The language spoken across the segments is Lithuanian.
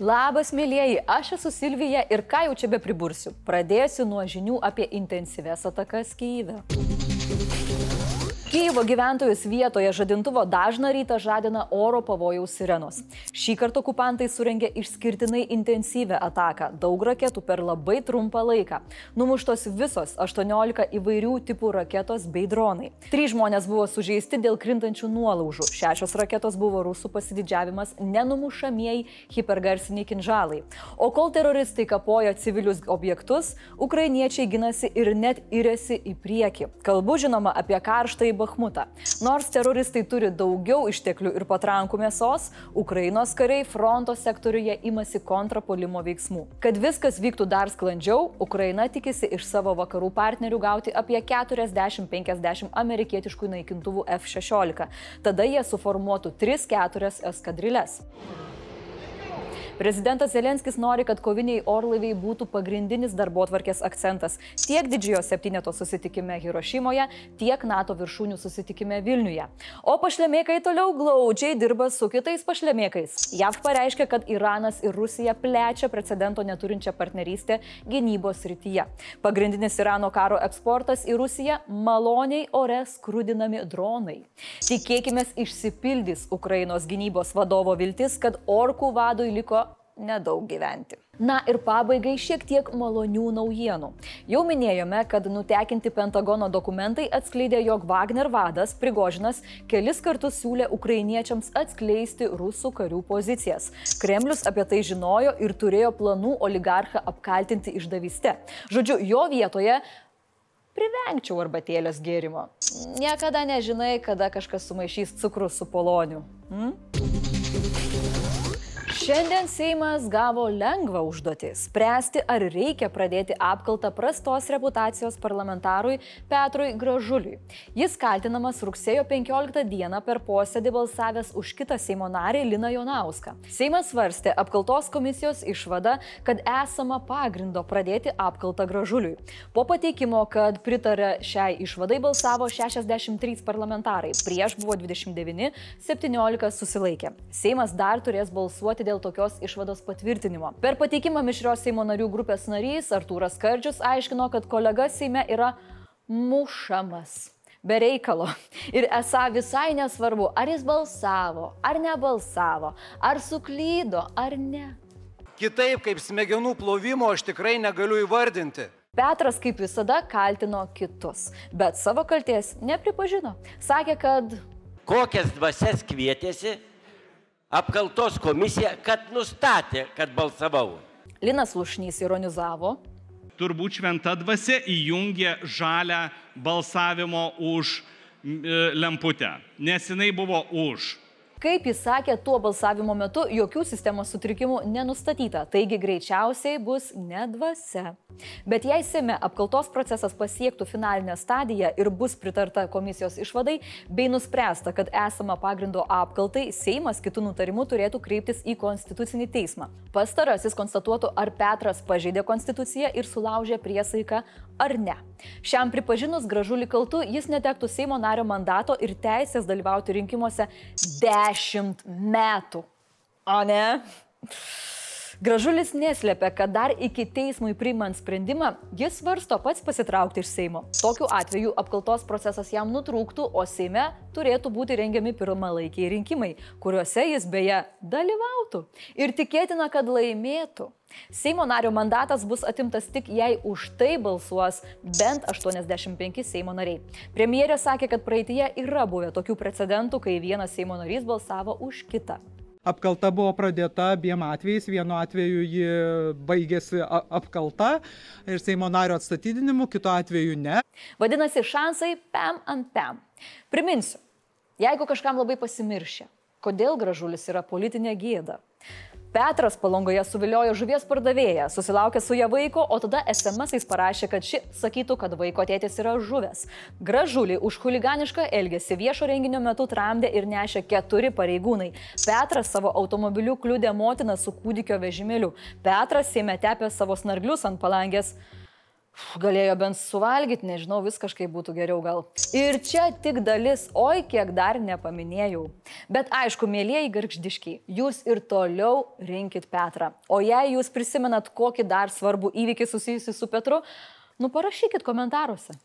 Labas, mėlyjeji, aš esu Silvija ir ką jau čia be pribursiu. Pradėsiu nuo žinių apie intensyves atakas Kyivę. Kyivo gyventojus vietoje žadintuvo dažną rytą žadina oro pavojaus sirenos. Šį kartą okupantai surengė išskirtinai intensyvę ataką, daug raketų per labai trumpą laiką. Numuštos visos 18 įvairių tipų raketos bei dronai. Trys žmonės buvo sužeisti dėl krintančių nuolaužų. Šešios raketos buvo rusų pasididžiavimas nenumušamieji hipergarsiniai kinžalai. O kol teroristai kapoja civilius objektus, ukrainiečiai ginasi ir net įrėsi į priekį. Kalbu žinoma apie karštąjį Bahmutą. Nors teroristai turi daugiau išteklių ir patrankų mėsos, Ukrainos kariai fronto sektoriuje imasi kontrapolimo veiksmų. Kad viskas vyktų dar sklandžiau, Ukraina tikisi iš savo vakarų partnerių gauti apie 40-50 amerikietiškų naikintuvų F-16. Tada jie suformuotų 3-4 eskadrilės. Prezidentas Zelenskis nori, kad koviniai orlaiviai būtų pagrindinis darbo atvarkės akcentas tiek didžiojo septyneto susitikime Hirošimoje, tiek NATO viršūnių susitikime Vilniuje. O pašlemėkai toliau glaudžiai dirba su kitais pašlemėkais. JAV pareiškia, kad Iranas ir Rusija plečia precedento neturinčią partnerystę gynybos rytyje. Pagrindinis Irano karo eksportas į Rusiją - maloniai ore skrudinami dronai. Tikėkime, išsipildys Ukrainos gynybos vadovo viltis, kad orkų vadui liko nedaug gyventi. Na ir pabaigai šiek tiek malonių naujienų. Jau minėjome, kad nutekinti Pentagono dokumentai atskleidė, jog Wagner vadas Prigožinas kelis kartus siūlė ukrainiečiams atskleisti rusų karių pozicijas. Kremlius apie tai žinojo ir turėjo planų oligarchą apkaltinti išdavyste. Žodžiu, jo vietoje privengčiau arbatėlės gėrimo. Niekada nežinai, kada kažkas sumaišys cukrų su poloniu. Hmm? Šiandien Seimas gavo lengvą užduotį - spręsti, ar reikia pradėti apkaltą prastos reputacijos parlamentarui Petrui Gražuliui. Jis kaltinamas rugsėjo 15 dieną per posėdį balsavęs už kitą Seimo narį Liną Jonauską. Seimas svarstė apkaltos komisijos išvadą, kad esama pagrindo pradėti apkaltą Gražuliui. Po pateikimo, kad pritarė šiai išvadai balsavo 63 parlamentarai, prieš buvo 29, 17 susilaikė. Seimas dar turės balsuoti dėl tokios išvados patvirtinimo. Per pateikimą mišrios Seimo narių grupės narys Artūras Kardžius aiškino, kad kolega Seime yra mušamas. Be reikalo. Ir esą visai nesvarbu, ar jis balsavo, ar nebalsavo, ar suklydo, ar ne. Kitaip kaip smegenų plovimo aš tikrai negaliu įvardinti. Petras kaip visada kaltino kitus, bet savo kalties nepripažino. Sakė, kad kokias dvasias kvietėsi apkaltos komisija, kad nustatė, kad balsavau. Linas Lušnys ironizavo. Turbūt šventa dvasia įjungė žalę balsavimo už e, lemputę, nes jinai buvo už. Kaip jis sakė, tuo balsavimo metu jokių sistemos sutrikimų nenustatyta, taigi greičiausiai bus nedvasia. Bet jei Seme apkaltos procesas pasiektų finalinę stadiją ir bus pritarta komisijos išvadai, bei nuspręsta, kad esama pagrindo apkaltai, Seimas kitų nutarimų turėtų kreiptis į Konstitucinį teismą. Pastarasis konstatuotų, ar Petras pažeidė Konstituciją ir sulaužė priesaiką ar ne. Šiam pripažinus gražulį kaltu, jis netektų Seimo nario mandato ir teisės dalyvauti rinkimuose 10 dešimt metų. O ne? Gražulis neslėpia, kad dar iki teismui priimant sprendimą, jis svarsto pats pasitraukti iš Seimo. Tokiu atveju apkaltos procesas jam nutrūktų, o Seime turėtų būti rengiami pirmalaikiai rinkimai, kuriuose jis beje dalyvautų. Ir tikėtina, kad laimėtų. Seimo nario mandatas bus atimtas tik jei už tai balsuos bent 85 Seimo nariai. Premjerė sakė, kad praeitie yra buvę tokių precedentų, kai vienas Seimo narys balsavo už kitą. Apkalta buvo pradėta abiem atvejais. Vienu atveju ji baigėsi apkalta ir Seimo nario atstatydinimu, kitu atveju ne. Vadinasi, šansai pam ant pam. Priminsiu, jeigu kažkam labai pasimiršė, kodėl gražulis yra politinė gėda, Petras palongoje suviliojo žuvies pardavėją, susilaukė su ją vaiko, o tada SMS-ais parašė, kad ši sakytų, kad vaiko tėtis yra žuvęs. Gražulį už huliganišką elgesį viešo renginio metu tramdė ir nešė keturi pareigūnai. Petras savo automobiliu kliūdė motiną su kūdikio vežimėliu. Petras sėmė tepė savo snarglius ant palangės. Galėjo bent suvalgyti, nežinau, vis kažkaip būtų geriau gal. Ir čia tik dalis, oi kiek dar nepaminėjau. Bet aišku, mėlyjeji garždiškiai, jūs ir toliau rinkit Petrą. O jei jūs prisimenat kokį dar svarbų įvykį susijusi su Petru, nu parašykit komentaruose.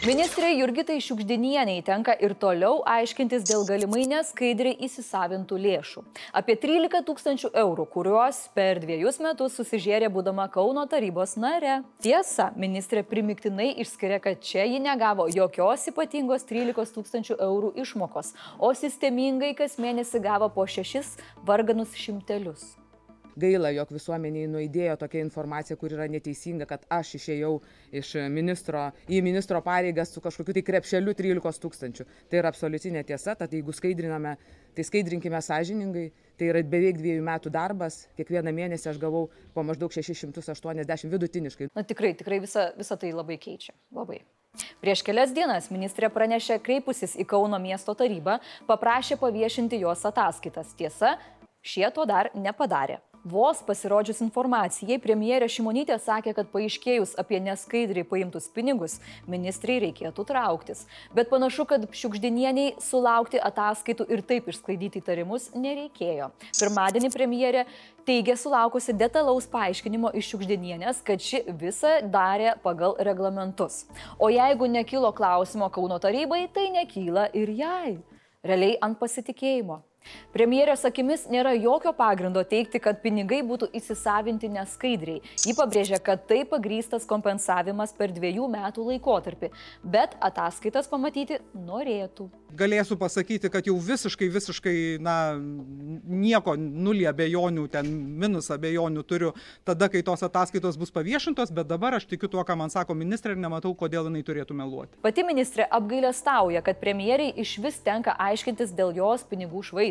Ministrė Jurgitai Šiukždinieniai tenka ir toliau aiškintis dėl galimai neskaidriai įsisavintų lėšų. Apie 13 tūkstančių eurų, kuriuos per dviejus metus susižėrė būdama Kauno tarybos nare. Tiesa, ministrė primiktinai išskiria, kad čia ji negavo jokios ypatingos 13 tūkstančių eurų išmokos, o sistemingai kas mėnesį gavo po šešis varganus šimtelius gaila jog visuomenei nuaidėjo tokia informacija kur yra neteisinga kad aš išėjau iš ministro į ministro pareigas su kažkokiu tai krepšeliu trylikos tūkstančių tai yra absoliuti netiesa tad jeigu skaidriname tai skaidrinkime sąžiningai tai yra beveik dviejų metų darbas kiekvieną mėnesį aš gavau po maždaug šešis šimtus aštuoniasdešimt vidutiniškai Na tikrai, tikrai visa, visa tai labai keičia. Labai. Prieš kelias dienas ministrė pranešė kreipusis į Kauno miesto tarybą, paprašė paviešinti jos ataskaitas. Tiesa, šie to dar nepadarė. Vos pasirodžius informacijai, premjerė Šimonytė sakė, kad paaiškėjus apie neskaidriai paimtus pinigus, ministrai reikėtų trauktis. Bet panašu, kad šiukždinieniai sulaukti ataskaitų ir taip išsklaidyti įtarimus nereikėjo. Pirmadienį premjerė teigė sulaukusi detalaus paaiškinimo iš šiukždinienės, kad ši visą darė pagal reglamentus. O jeigu nekilo klausimo Kauno tarybai, tai nekyla ir jai. Realiai ant pasitikėjimo. Premjerės akimis nėra jokio pagrindo teikti, kad pinigai būtų įsisavinti neskaidriai. Ji pabrėžia, kad tai pagrystas kompensavimas per dviejų metų laikotarpį, bet ataskaitas pamatyti norėtų. Galėsiu pasakyti, kad jau visiškai, visiškai, na, nieko, nulį abejonių, ten minus abejonių turiu tada, kai tos ataskaitos bus paviešintos, bet dabar aš tikiu tuo, ką man sako ministrė ir nematau, kodėl jinai turėtų meluoti. Pati ministrė apgailestauja, kad premjeriai iš vis tenka aiškintis dėl jos pinigų švaistimo.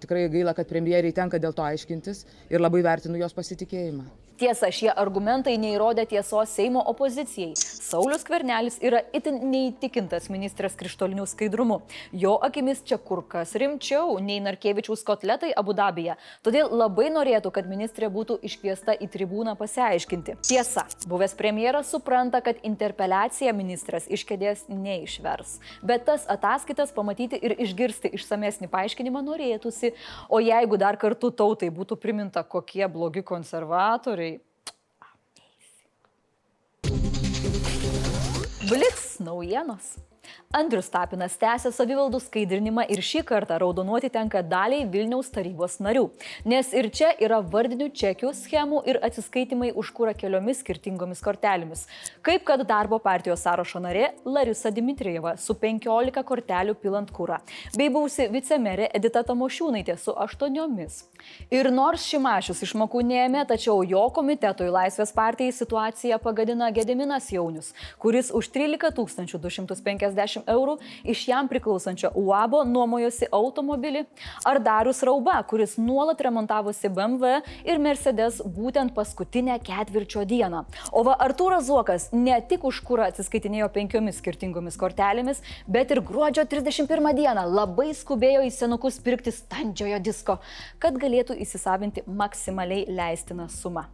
Tikrai gaila kad premjerei tenka dėl to aiškintis ir labai vertinu jos pasitikėjimą Tiesa, šie argumentai neįrodė tiesos Seimo opozicijai. Saulis Kvernelis yra itin neįtikintas ministras krištoliniu skaidrumu. Jo akimis čia kur kas rimčiau nei Narkevičiaus kotletai Abu Dabija. Todėl labai norėtų, kad ministrė būtų iškviesta į tribūną pasiaiškinti. Tiesa, buvęs premjeras supranta, kad interpeliaciją ministras iš kėdės neišvers. Bet tas ataskaitas pamatyti ir išgirsti išsamesnį paaiškinimą norėtųsi. O jeigu dar kartu tautai būtų priminta, kokie blogi konservatoriai, Blitz naujienos. Andrius Tapinas tęsia savivaldų skaidrinimą ir šį kartą raudonuoti tenka daliai Vilniaus tarybos narių, nes ir čia yra vardinių čekių, schemų ir atsiskaitimai už kūrą keliomis skirtingomis kortelėmis. Kaip kad darbo partijos sąrašo narė Larisa Dimitrieva su 15 kortelių pilant kūrą, bei buvusi vicemerė Edita Tamošiūnaitė su 8. Ir nors Šimašius išmokų neėmė, tačiau jo komitetui Laisvės partijai situaciją pagadina Gediminas Jaunius, kuris už 13 250 eurų iš jam priklausančio UABO nuomojosi automobilį, ar Darius Rauba, kuris nuolat remontavosi BMW ir Mercedes būtent paskutinę ketvirčio dieną. O va Artūras Zuokas ne tik už kurą atsiskaitinėjo penkiomis skirtingomis kortelėmis, bet ir gruodžio 31 dieną labai skubėjo į senukus pirkti standžiojo disko, kad galėtų įsisavinti maksimaliai leistiną sumą.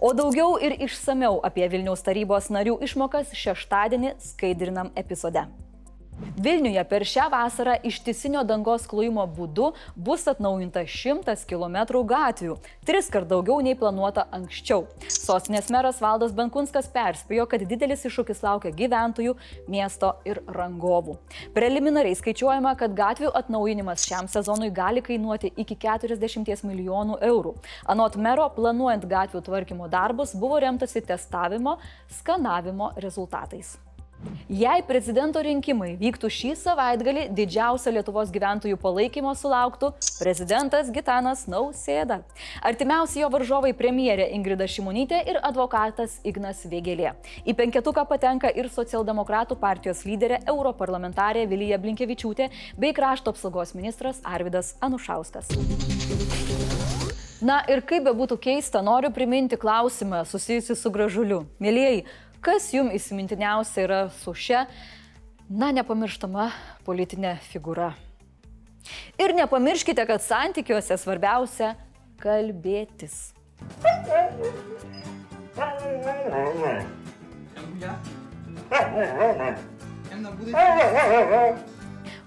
O daugiau ir išsameu apie Vilniaus tarybos narių išmokas šeštadienį skaidrinam epizode. Vilniuje per šią vasarą ištisinio dangos klojimo būdu bus atnaujinta 100 km gatvių, tris kart daugiau nei planuota anksčiau. Sostinės meras Valdas Benkunskas perspėjo, kad didelis iššūkis laukia gyventojų, miesto ir rangovų. Preliminariai skaičiuojama, kad gatvių atnaujinimas šiam sezonui gali kainuoti iki 40 milijonų eurų. Anot mero, planuojant gatvių tvarkymo darbus buvo remtasi testavimo, skanavimo rezultatais. Jei prezidento rinkimai vyktų šį savaitgalį, didžiausio Lietuvos gyventojų palaikymo sulauktų prezidentas Gitanas Nausėda. Artimiausi jo varžovai premjerė Ingrida Šimonytė ir advokatas Ignas Vėgelė. Į penketuką patenka ir socialdemokratų partijos lyderė europarlamentarė Vilija Blinkevičiūtė bei krašto apsaugos ministras Arvidas Anušauskas. Na ir kaip be būtų keista, noriu priminti klausimą susijusi su gražuliu. Mėlyjei, kas jums įsimintiniausia yra su šia, na, nepamirštama politinė figūra. Ir nepamirškite, kad santykiuose svarbiausia kalbėtis.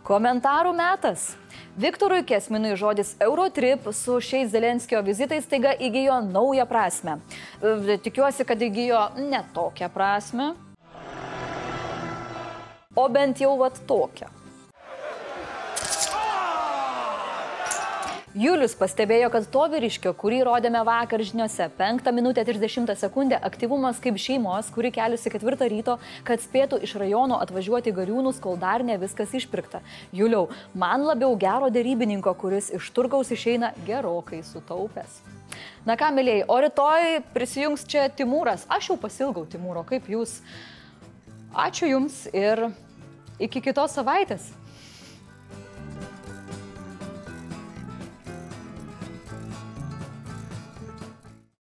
Komentarų metas. Viktorui Kesminui žodis Eurotrip su šiais Zelenskio vizitais taiga įgyjo naują prasme. Tikiuosi, kad įgyjo ne tokią prasme, o bent jau vat tokią. Julius pastebėjo, kad to vyriškio, kurį rodėme vakar žiniuose, 5 minutę 30 sekundę, aktyvumas kaip šeimos, kuri keliusi 4 ryto, kad spėtų iš rajono atvažiuoti gariūnus, kol dar ne viskas išpirkta. Juliau, man labiau gero dėrybininko, kuris iš turgaus išeina gerokai sutaupęs. Na ką, mėlyjei, o rytoj prisijungs čia Timūras. Aš jau pasilgau Timūro, kaip jūs. Ačiū Jums ir iki kitos savaitės.